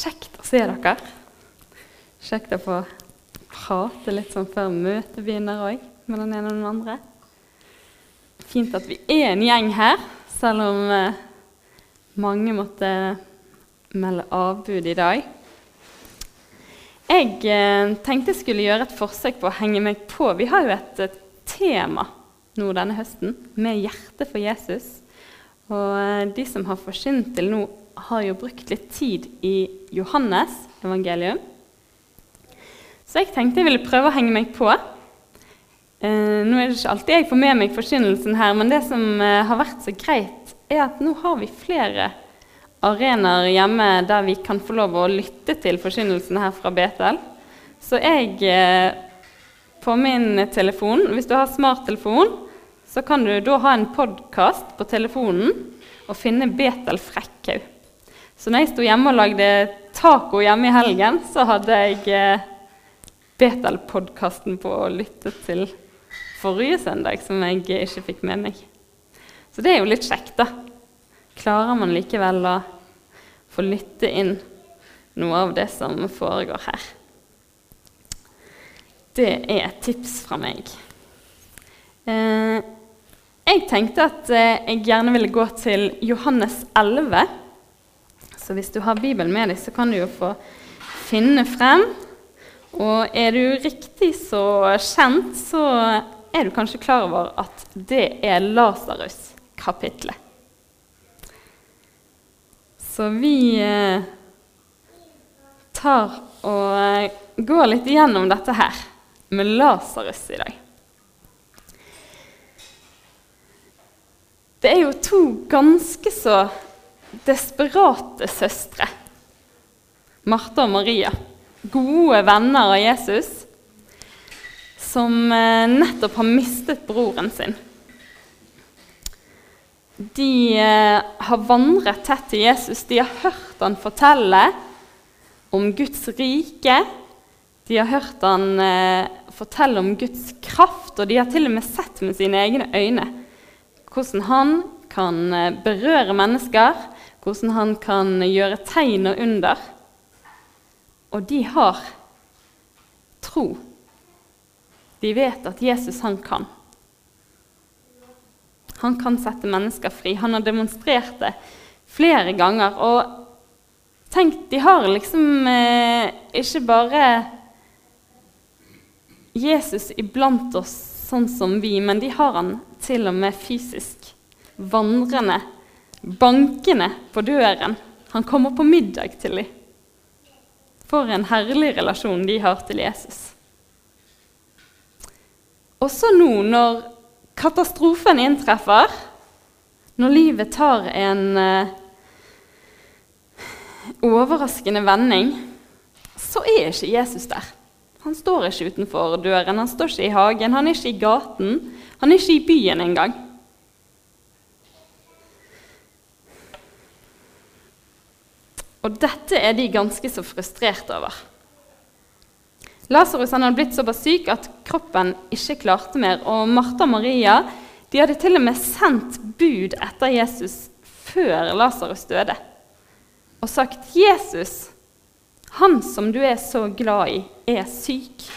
Kjekt å se dere. Kjekt å få prate litt sånn før møtet begynner òg, med den ene og den andre. Fint at vi er en gjeng her, selv om eh, mange måtte melde avbud i dag. Jeg eh, tenkte jeg skulle gjøre et forsøk på å henge meg på. Vi har jo et, tema nå denne høsten med hjertet for Jesus. Og eh, de som har forsynt til nå, har jo brukt litt tid i Johannes evangelium. Så jeg tenkte jeg ville prøve å henge meg på. Eh, nå er det ikke alltid jeg får med meg forkynnelsen her, men det som eh, har vært så greit, er at nå har vi flere arenaer hjemme der vi kan få lov å lytte til forkynnelsen her fra Betel. Så jeg eh, på min telefon, hvis du har smarttelefon, så kan du da ha en podkast på telefonen og finne Betel Frekkhaug. Så når jeg sto hjemme og lagde taco hjemme i helgen, så hadde jeg eh, Betel-podkasten på å lytte til forrige søndag, som jeg ikke fikk med meg. Så det er jo litt kjekt, da. Klarer man likevel å få lytte inn noe av det som foregår her. Det er et tips fra meg. Eh, jeg tenkte at eh, jeg gjerne ville gå til Johannes 11. Så hvis du har Bibelen med deg, så kan du jo få finne frem. Og er du riktig så kjent, så er du kanskje klar over at det er Lasarus-kapitlet. Så vi eh, tar og går litt igjennom dette her med Lasarus i dag. Det er jo to ganske så desperate søstre, Martha og Maria, gode venner av Jesus, som eh, nettopp har mistet broren sin. De eh, har vandret tett til Jesus, de har hørt han fortelle om Guds rike. De har hørt han eh, fortelle om Guds kraft, og de har til og med sett med sine egne øyne hvordan han kan berøre mennesker, hvordan han kan gjøre tegn og under. Og de har tro. De vet at Jesus, han kan. Han kan sette mennesker fri. Han har demonstrert det flere ganger. Og tenk, de har liksom eh, ikke bare Jesus iblant oss sånn som vi, men de har han til og med fysisk vandrende bankende på døren. Han kommer på middag til dem. For en herlig relasjon de har til Jesus. Også nå når katastrofen inntreffer, når livet tar en uh, overraskende vending, så er ikke Jesus der. Han står ikke utenfor døren, han står ikke i hagen, han er ikke i gaten, han er ikke i byen engang. Og dette er de ganske så frustrerte over. Lasarus hadde blitt såpass syk at kroppen ikke klarte mer. Og Martha og Maria de hadde til og med sendt bud etter Jesus før Lasarus døde, og sagt 'Jesus, han som du er så glad i, er syk'.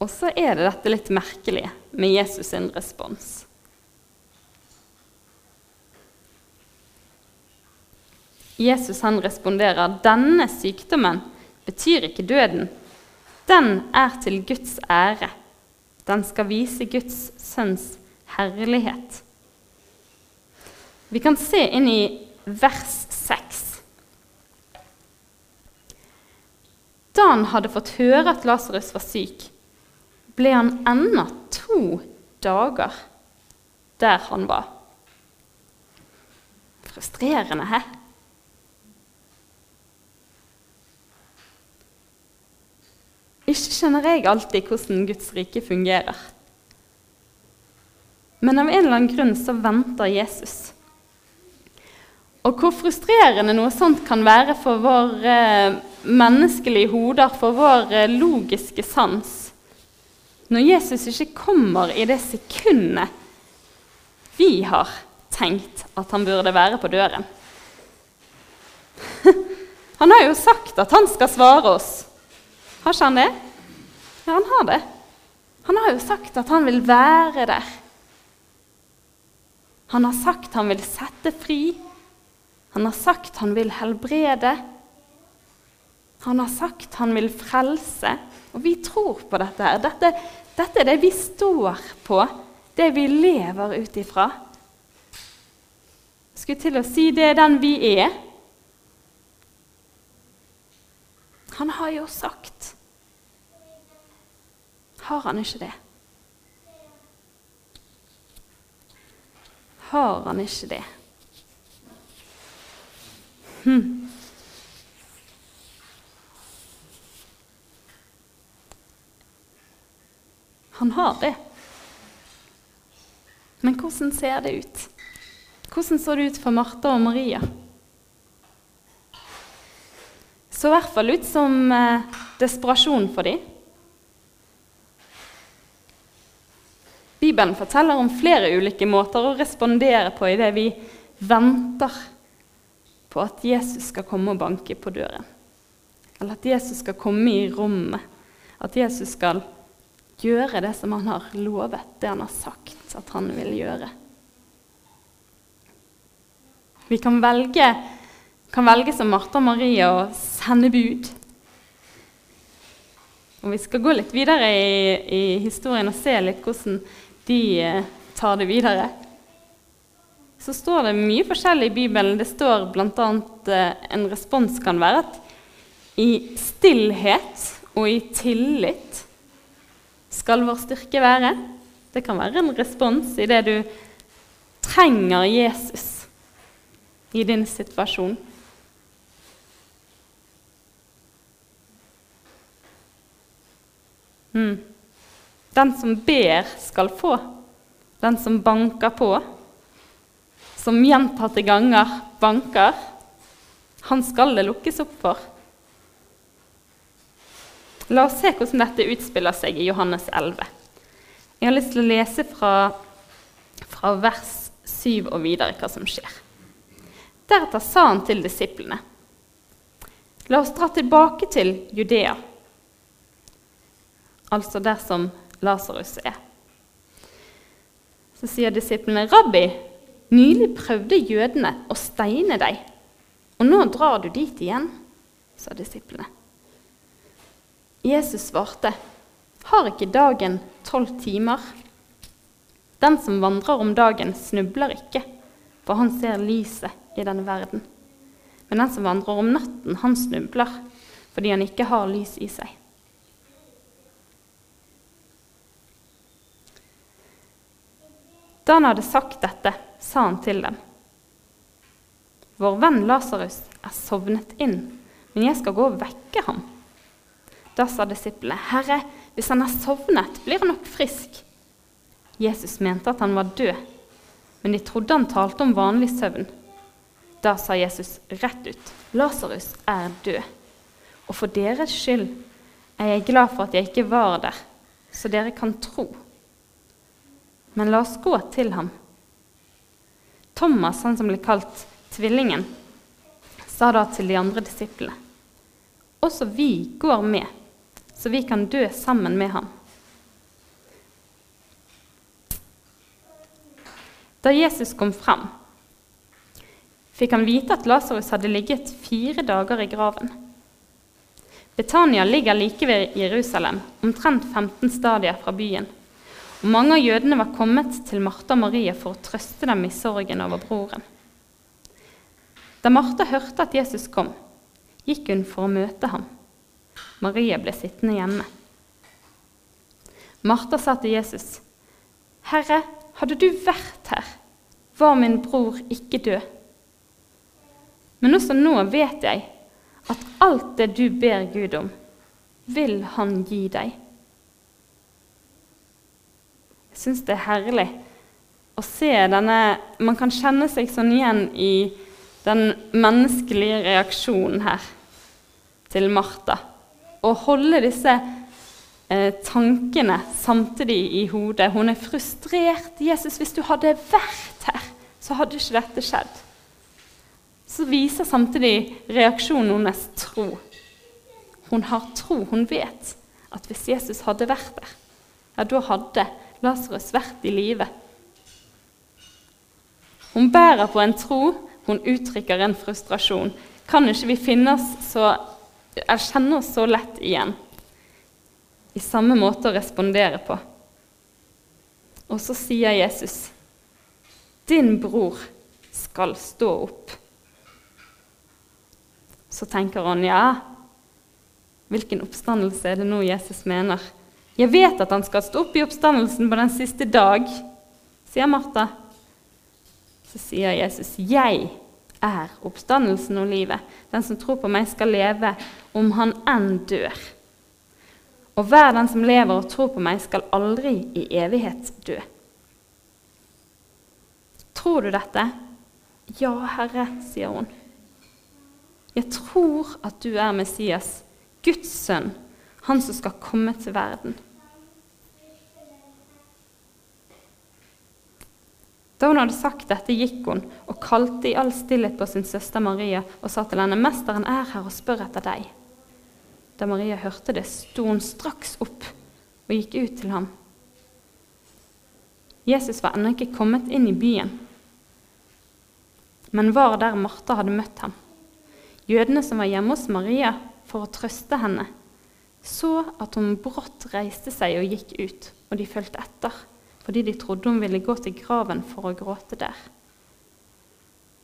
Og så er det dette litt merkelige med Jesus' sin respons. Jesus han responderer denne sykdommen betyr ikke døden. Den er til Guds ære. Den skal vise Guds sønns herlighet. Vi kan se inn i vers 6. Da han hadde fått høre at Lasarus var syk, ble han ennå to dager der han var. Frustrerende, hæ? Ikke skjønner jeg alltid hvordan Guds rike fungerer. Men av en eller annen grunn så venter Jesus. Og hvor frustrerende noe sånt kan være for våre eh, menneskelige hoder, for vår eh, logiske sans, når Jesus ikke kommer i det sekundet vi har tenkt at han burde være på døren. Han har jo sagt at han skal svare oss. Har ikke han det? Ja, han har det. Han har jo sagt at han vil være der. Han har sagt han vil sette fri. Han har sagt han vil helbrede. Han har sagt han vil frelse. Og vi tror på dette. her. Dette, dette er det vi står på, det vi lever ut ifra. Skulle til å si det er den vi er. Han har jo sagt Har han ikke det? Har han ikke det? Hm. Han har det. Men hvordan ser det ut? Hvordan så det ut for Martha og Maria? Så i hvert fall ut som eh, desperasjon for dem. Bibelen forteller om flere ulike måter å respondere på idet vi venter på at Jesus skal komme og banke på døren. Eller at Jesus skal komme i rommet. At Jesus skal gjøre det som han har lovet, det han har sagt at han vil gjøre. Vi kan velge, kan velge som Martha og Maria å sende bud. Og Vi skal gå litt videre i, i historien og se litt hvordan de eh, tar det videre. Så står det mye forskjellig i Bibelen. Det står bl.a. Eh, en respons kan være at i stillhet og i tillit skal vår styrke være. Det kan være en respons i det du trenger Jesus i din situasjon. Mm. Den som ber, skal få. Den som banker på, som gjentatte ganger banker, han skal det lukkes opp for. La oss se hvordan dette utspiller seg i Johannes 11. Jeg har lyst til å lese fra, fra vers 7 og videre hva som skjer. Deretter sa han til disiplene.: La oss dra tilbake til Judea, altså der som Lasarus er. Så sier disiplene, 'Rabbi, nylig prøvde jødene å steine deg, og nå drar du dit igjen?' sa disiplene. Jesus svarte, 'Har ikke dagen tolv timer?' Den som vandrer om dagen, snubler ikke, for han ser lyset i denne verden. Men den som vandrer om natten, han snubler fordi han ikke har lys i seg. Da han hadde sagt dette, sa han til dem.: Vår venn Lasarus er sovnet inn, men jeg skal gå og vekke ham. Da sa disiplene, Herre, hvis han er sovnet, blir han nok frisk. Jesus mente at han var død, men de trodde han talte om vanlig søvn. Da sa Jesus rett ut, 'Lasarus er død.' Og for deres skyld er jeg glad for at jeg ikke var der, så dere kan tro. Men la oss gå til ham. Thomas, han som ble kalt Tvillingen, sa da til de andre disiplene.: Også vi går med, så vi kan dø sammen med ham. Da Jesus kom fram, fikk han vite at Lasarus hadde ligget fire dager i graven. Betania ligger like ved Jerusalem, omtrent 15 stadier fra byen. Og mange av jødene var kommet til Martha og Marie for å trøste dem i sorgen over broren. Da Martha hørte at Jesus kom, gikk hun for å møte ham. Maria ble sittende hjemme. Martha sa til Jesus, 'Herre, hadde du vært her, var min bror ikke død.' Men også nå vet jeg at alt det du ber Gud om, vil Han gi deg. Syns det er herlig å se denne Man kan kjenne seg sånn igjen i den menneskelige reaksjonen her til Martha. Å holde disse eh, tankene samtidig i hodet. Hun er frustrert. 'Jesus, hvis du hadde vært her, så hadde ikke dette skjedd. Så viser samtidig reaksjonen hennes tro. Hun har tro. Hun vet at hvis Jesus hadde vært der, ja, da hadde Lasarus vært i live. Hun bærer på en tro, hun uttrykker en frustrasjon. Kan ikke vi finne oss så, erkjenne oss så lett igjen? I samme måte å respondere på. Og så sier Jesus, 'Din bror skal stå opp'. Så tenker han, ja, hvilken oppstandelse er det nå Jesus mener? Jeg vet at han skal stå opp i oppstandelsen på den siste dag, sier Martha. Så sier Jesus, 'Jeg er oppstandelsen og livet.' 'Den som tror på meg, skal leve om han enn dør.' 'Og hver den som lever og tror på meg, skal aldri i evighet dø.' Tror du dette? Ja, Herre, sier hun. Jeg tror at du er Messias, Guds sønn, han som skal komme til verden. Da hun hadde sagt dette, gikk hun og kalte i all stillhet på sin søster Maria og sa til henne, 'Mesteren er her og spør etter deg.' Da Maria hørte det, sto hun straks opp og gikk ut til ham. Jesus var ennå ikke kommet inn i byen, men var der Martha hadde møtt ham. Jødene som var hjemme hos Maria for å trøste henne, så at hun brått reiste seg og gikk ut, og de fulgte etter, fordi de trodde hun ville gå til graven for å gråte der.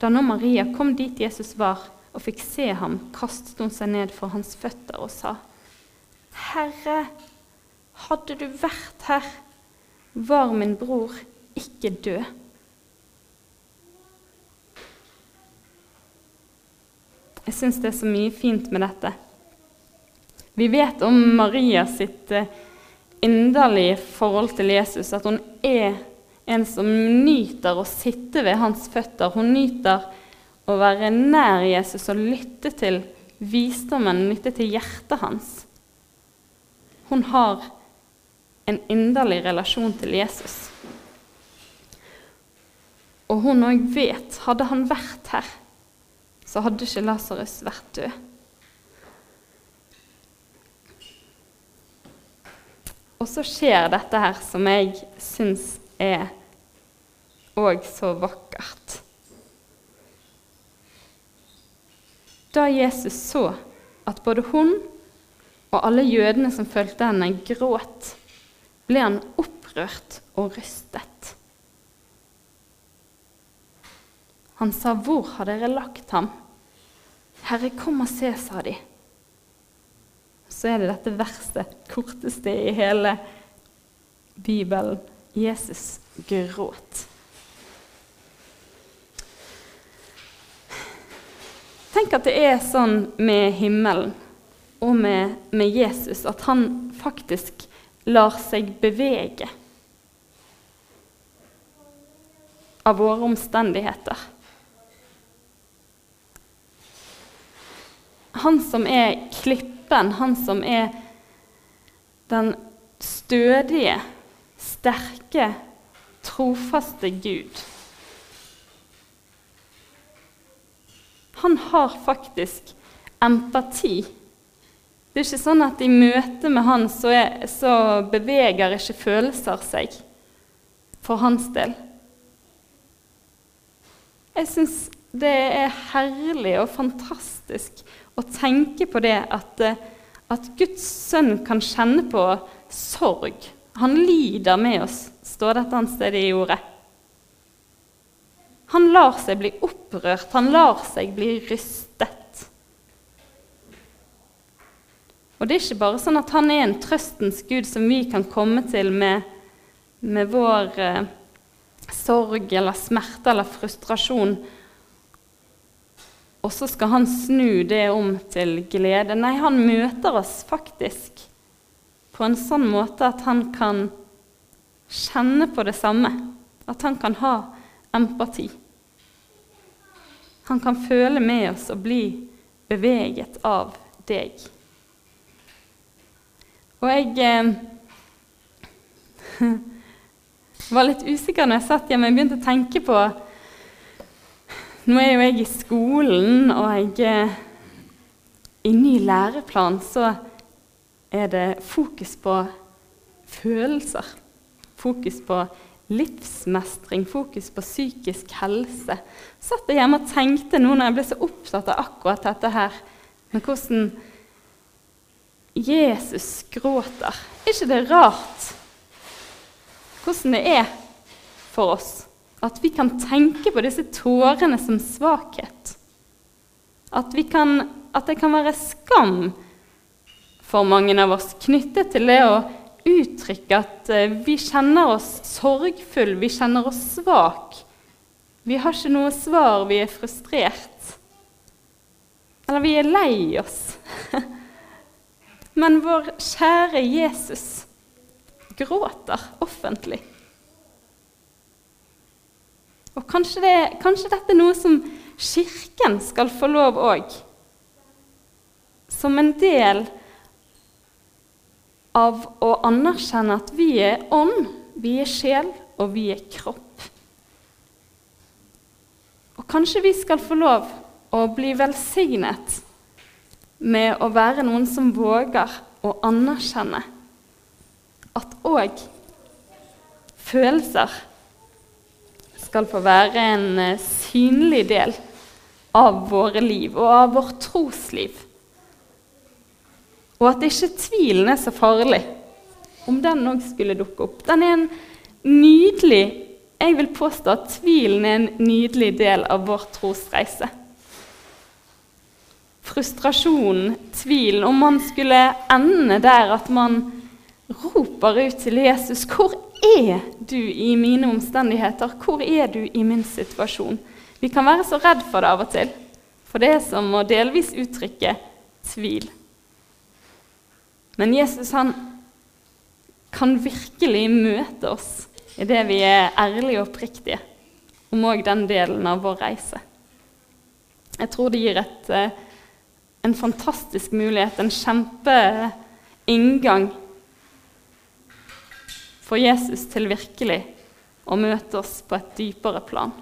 Da nå Maria kom dit Jesus var, og fikk se ham, kastet hun seg ned for hans føtter og sa, Herre, hadde du vært her, var min bror ikke død. Jeg syns det er så mye fint med dette. Vi vet om Maria sitt eh, inderlige forhold til Jesus, at hun er en som nyter å sitte ved hans føtter. Hun nyter å være nær Jesus og lytte til visdommen, lytte til hjertet hans. Hun har en inderlig relasjon til Jesus. Og hun òg vet hadde han vært her, så hadde ikke Lasarus vært død. Og så skjer dette her som jeg syns er òg så vakkert. Da Jesus så at både hun og alle jødene som fulgte henne, gråt, ble han opprørt og rystet. Han sa, 'Hvor har dere lagt ham?' 'Herre, kom og se', sa de så er det dette verset, korteste i hele Bibelen. Jesus gråt. Tenk at det er sånn med himmelen og med, med Jesus at han faktisk lar seg bevege av våre omstendigheter. Han som er klipp klippen, han som er den stødige, sterke, trofaste Gud. Han har faktisk empati. Det er ikke sånn at i møte med han så, er, så beveger ikke følelser seg for hans del. Jeg syns det er herlig og fantastisk å tenke på det at, eh, at Guds sønn kan kjenne på sorg. Han lider med oss, står det et annet sted i ordet. Han lar seg bli opprørt, han lar seg bli rystet. Og det er ikke bare sånn at han er en trøstens gud som vi kan komme til med, med vår eh, sorg eller smerte eller frustrasjon og så skal han snu det om til glede. Nei, han møter oss faktisk på en sånn måte at han kan kjenne på det samme. At han kan ha empati. Han kan føle med oss og bli beveget av deg. Og jeg eh, var litt usikker når jeg satt hjemme. og begynte å tenke på Nå er jo jeg i skolen, og jeg, i ny læreplan så er det fokus på følelser. Fokus på livsmestring, fokus på psykisk helse. Satt jeg hjemme og tenkte nå når jeg ble så opptatt av akkurat dette her, med hvordan Jesus gråter. Er ikke det rart hvordan det er for oss at vi kan tenke på disse tårene som svakhet? At, kan, at det kan være skam for mange av oss knyttet til det å uttrykke at eh, vi kjenner oss sorgfull, vi kjenner oss svak. Vi har ikke noe svar, vi er frustrert. Eller vi er lei oss. Men vår kjære Jesus gråter offentlig. Og kanskje, det, kanskje dette er noe som Kirken skal få lov òg. Som en del av å anerkjenne at vi er ånd, vi er sjel, og vi er kropp. Og kanskje vi skal få lov å bli velsignet med å være noen som våger å anerkjenne at òg følelser skal få være en eh, synlig del av våre liv og av vårt trosliv. Og at ikke tvilen er så farlig, om den òg skulle dukke opp. Den er en nydelig Jeg vil påstå at tvilen er en nydelig del av vår trosreise. Frustrasjonen, tvilen, om man skulle ende der at man roper ut til Jesus 'Hvor er du i mine omstendigheter? Hvor er du i min situasjon?' Vi kan være så redd for det av og til, for det er som å delvis uttrykke tvil. Men Jesus han kan virkelig møte oss i det vi er ærlige og oppriktige om òg den delen av vår reise. Jeg tror det gir et, eh, en fantastisk mulighet, en kjempeinngang for Jesus til virkelig å møte oss på et dypere plan.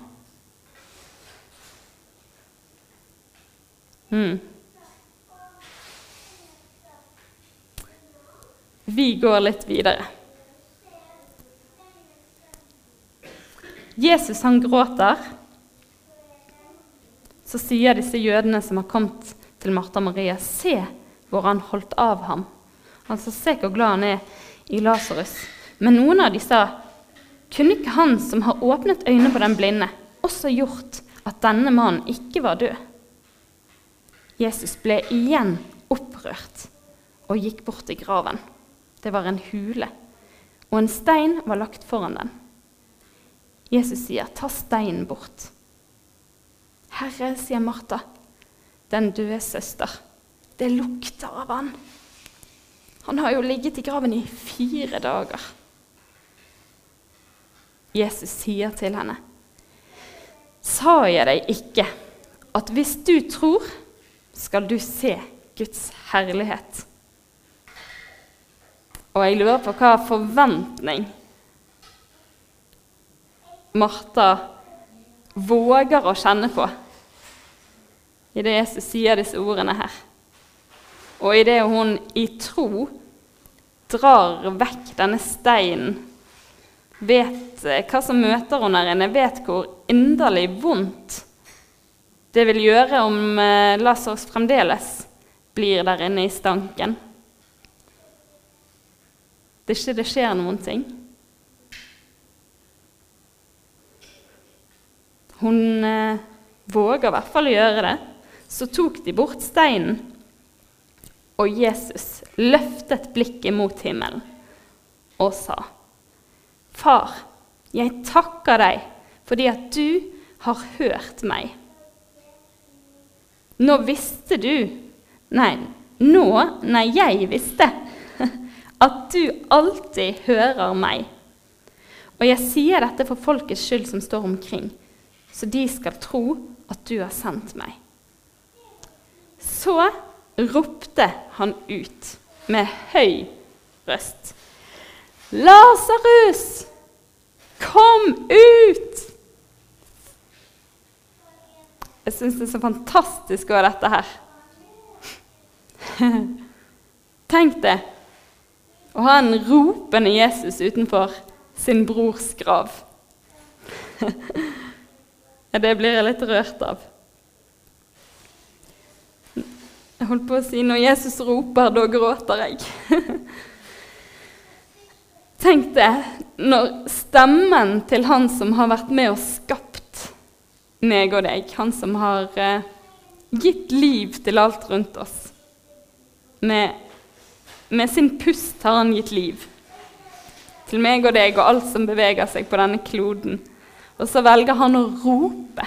Mm. Vi går litt videre. Jesus han gråter. Så sier disse jødene som har kommet til Martha Maria, se hvor han holdt av ham. Altså, Se hvor glad han er i Lasarus. Men noen av de sa, kunne ikke han som har åpnet øynene på den blinde, også gjort at denne mannen ikke var død? Jesus ble igjen opprørt og gikk bort til graven. Det var en hule, og en stein var lagt foran den. Jesus sier, 'Ta steinen bort'. 'Herre', sier Martha, 'den døde søster'. Det lukter av han. Han har jo ligget i graven i fire dager. Jesus sier til henne, 'Sa jeg deg ikke at hvis du tror, skal du se Guds herlighet?' Og jeg lurer på hva forventning Martha våger å kjenne på i det Jesus sier disse ordene her. Og i det hun i tro drar vekk denne steinen, vet eh, hva som møter henne der inne, vet hvor inderlig vondt det vil gjøre om Lasers fremdeles blir der inne i stanken det er ikke det skjer noen ting. Hun eh, våger i hvert fall å gjøre det. Så tok de bort steinen, og Jesus løftet blikket mot himmelen og sa, Far, jeg takker deg fordi at du har hørt meg. Nå visste du Nei, nå Nei, jeg visste at du alltid hører meg. Og jeg sier dette for folkets skyld som står omkring, så de skal tro at du har sendt meg. Så ropte han ut med høy røst. Lasarus, kom ut! Jeg syns det er så fantastisk over dette her. Tenk det å ha en ropende Jesus utenfor sin brors grav. det blir jeg litt rørt av. Jeg holdt på å si når Jesus roper, da gråter jeg. Tenk det, når stemmen til han som har vært med og skapt meg og deg, han som har eh, gitt liv til alt rundt oss med, med sin pust har han gitt liv til meg og deg og alt som beveger seg på denne kloden. Og så velger han å rope.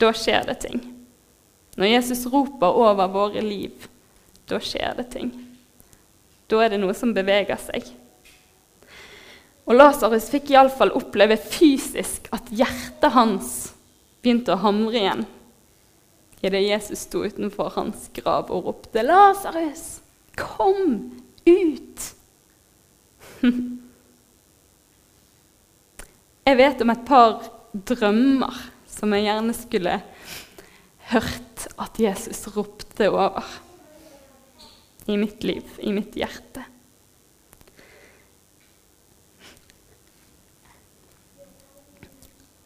Da skjer det ting. Når Jesus roper over våre liv, da skjer det ting. Da er det noe som beveger seg. Og Lasarus fikk iallfall oppleve fysisk at hjertet hans begynte å hamre igjen idet Jesus sto utenfor hans grav og ropte 'Lasarus, kom ut!' Jeg vet om et par drømmer som jeg gjerne skulle hørt at Jesus ropte over i mitt liv, i mitt hjerte.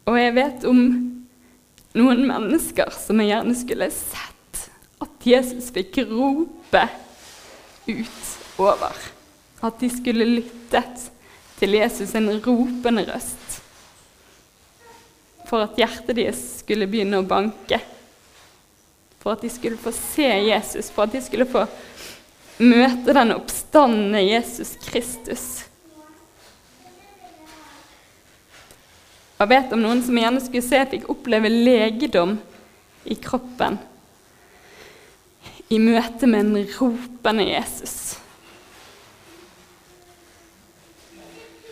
Og jeg vet om noen mennesker som jeg gjerne skulle sett at Jesus fikk rope ut over. At de skulle lyttet til Jesus en ropende røst for at hjertet deres skulle begynne å banke. For at de skulle få se Jesus, for at de skulle få møte den oppstandende Jesus Kristus. Jeg vet om noen som gjerne skulle se fikk oppleve legedom i kroppen i møte med en ropende Jesus.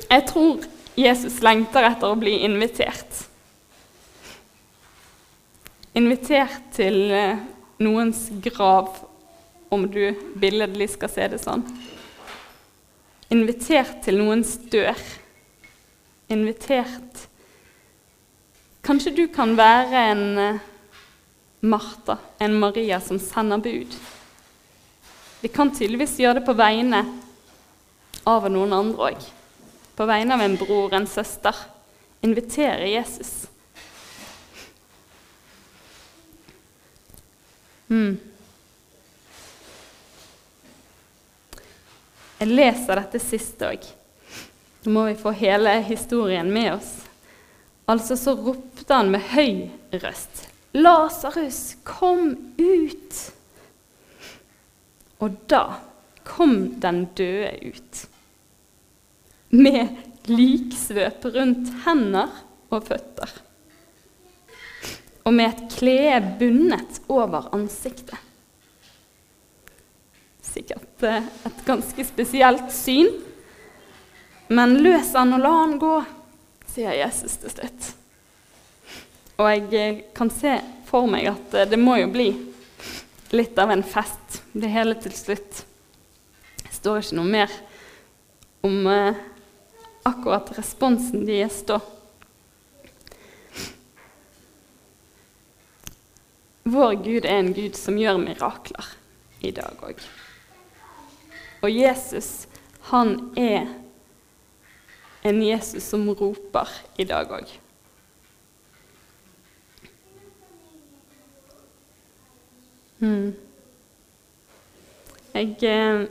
Jeg tror Jesus lengter etter å bli invitert. Invitert til eh, noens grav, om du billedlig skal se det sånn. Invitert til noens dør. Invitert Kanskje du kan være en eh, Martha, en Maria, som sender bud. Vi kan tydeligvis gjøre det på vegne av noen andre òg. På vegne av en bror, en søster. Invitere Jesus. Mm. Jeg leser dette sist òg. Nå må vi få hele historien med oss. Altså så ropte han med høy røst. Lasarus, kom ut! Og da kom den døde ut. Med liksvøp rundt hender og føtter og med et klede bundet over ansiktet. Sikkert eh, et ganske spesielt syn. Men løs han og la han gå, sier Jesus til slutt. Og jeg eh, kan se for meg at eh, det må jo bli litt av en fest, det hele til slutt. Det står ikke noe mer om akkurat responsen deres da. Vår Gud er en Gud som gjør mirakler i dag òg. Og Jesus, han er en Jesus som roper i dag òg. Mm. Jeg eh,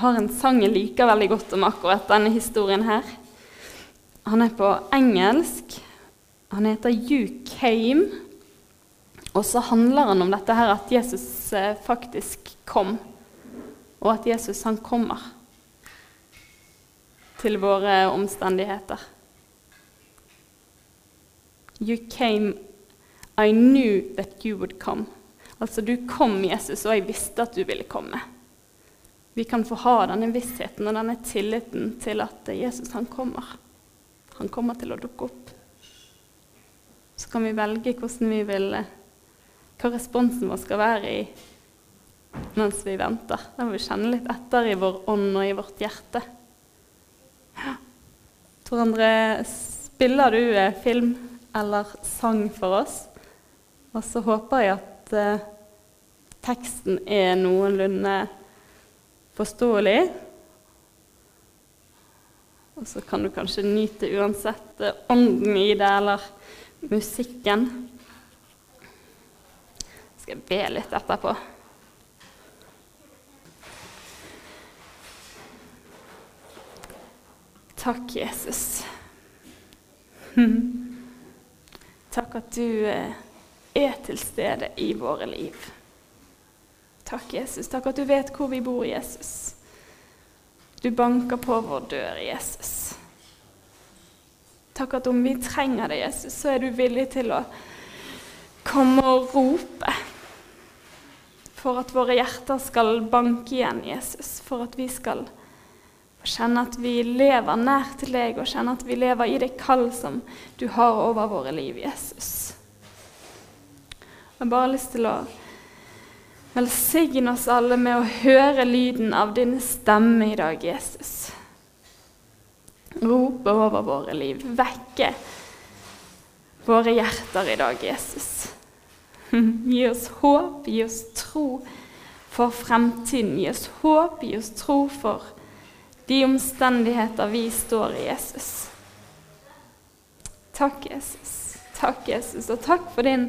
har en sang jeg liker veldig godt om akkurat denne historien her. Han er på engelsk. Han heter You Came. Og så handler han om dette her at Jesus eh, faktisk kom, og at Jesus han kommer til våre omstendigheter. You came, I knew that you would come. Altså, du kom, Jesus, og jeg visste at du ville komme. Vi kan få ha denne vissheten og denne tilliten til at Jesus han kommer. Han kommer til å dukke opp. Så kan vi velge hvordan vi vil eh, hva responsen vår skal være i mens vi venter. Da må vi kjenne litt etter i vår ånd og i vårt hjerte. Ja. Tor André spiller du eh, film eller sang for oss. Og så håper jeg at eh, teksten er noenlunde forståelig. Og så kan du kanskje nyte uansett eh, ånden i det eller musikken. Skal jeg be litt etterpå. Takk, Jesus. Takk at du eh, er til stede i våre liv. Takk, Jesus. Takk at du vet hvor vi bor, Jesus. Du banker på vår dør, Jesus. Takk at om vi trenger det, Jesus, så er du villig til å komme og rope. For at våre hjerter skal banke igjen, Jesus. For at vi skal kjenne at vi lever nær til deg, og kjenne at vi lever i det kall som du har over våre liv, Jesus. Jeg har bare lyst til å velsigne oss alle med å høre lyden av din stemme i dag, Jesus. Rope over våre liv, vekke våre hjerter i dag, Jesus. Gi oss håp, gi oss tro for fremtiden. Gi oss håp, gi oss tro for de omstendigheter vi står i, Jesus. Takk, Jesus. Takk, Jesus, og takk for din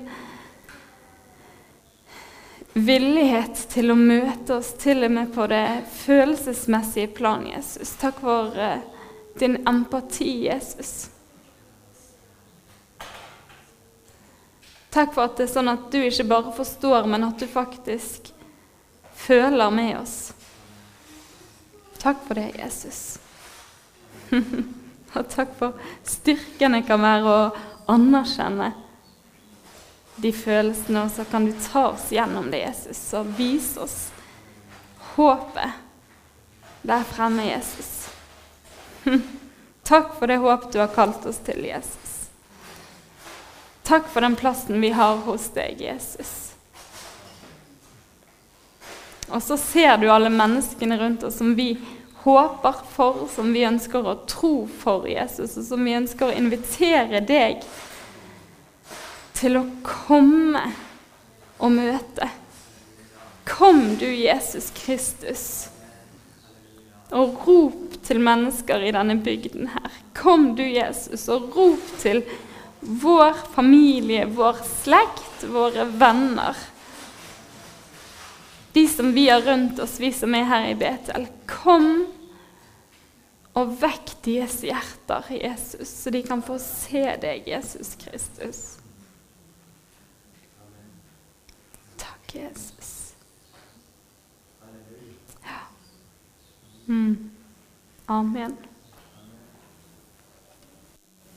villighet til å møte oss til og med på det følelsesmessige plan, Jesus. Takk for uh, din empati, Jesus. Takk for at det er sånn at du ikke bare forstår, men at du faktisk føler med oss. Takk for det, Jesus. Og takk for styrken det kan være å anerkjenne de følelsene, og så kan du ta oss gjennom det, Jesus, og vise oss håpet der fremme, Jesus. Takk for det håp du har kalt oss til, Jesus. Takk for den plassen vi har hos deg, Jesus. Og så ser du alle menneskene rundt oss som vi håper for, som vi ønsker å tro for Jesus, og som vi ønsker å invitere deg til å komme og møte. Kom du, Jesus Kristus, og rop til mennesker i denne bygden her. Kom du, Jesus, og rop til vår familie, vår slekt, våre venner de som vi har rundt oss, vi som er her i Betel. Kom og vekk deres hjerter, Jesus, så de kan få se deg, Jesus Kristus. Takk, Jesus. Ja. Mm. Amen.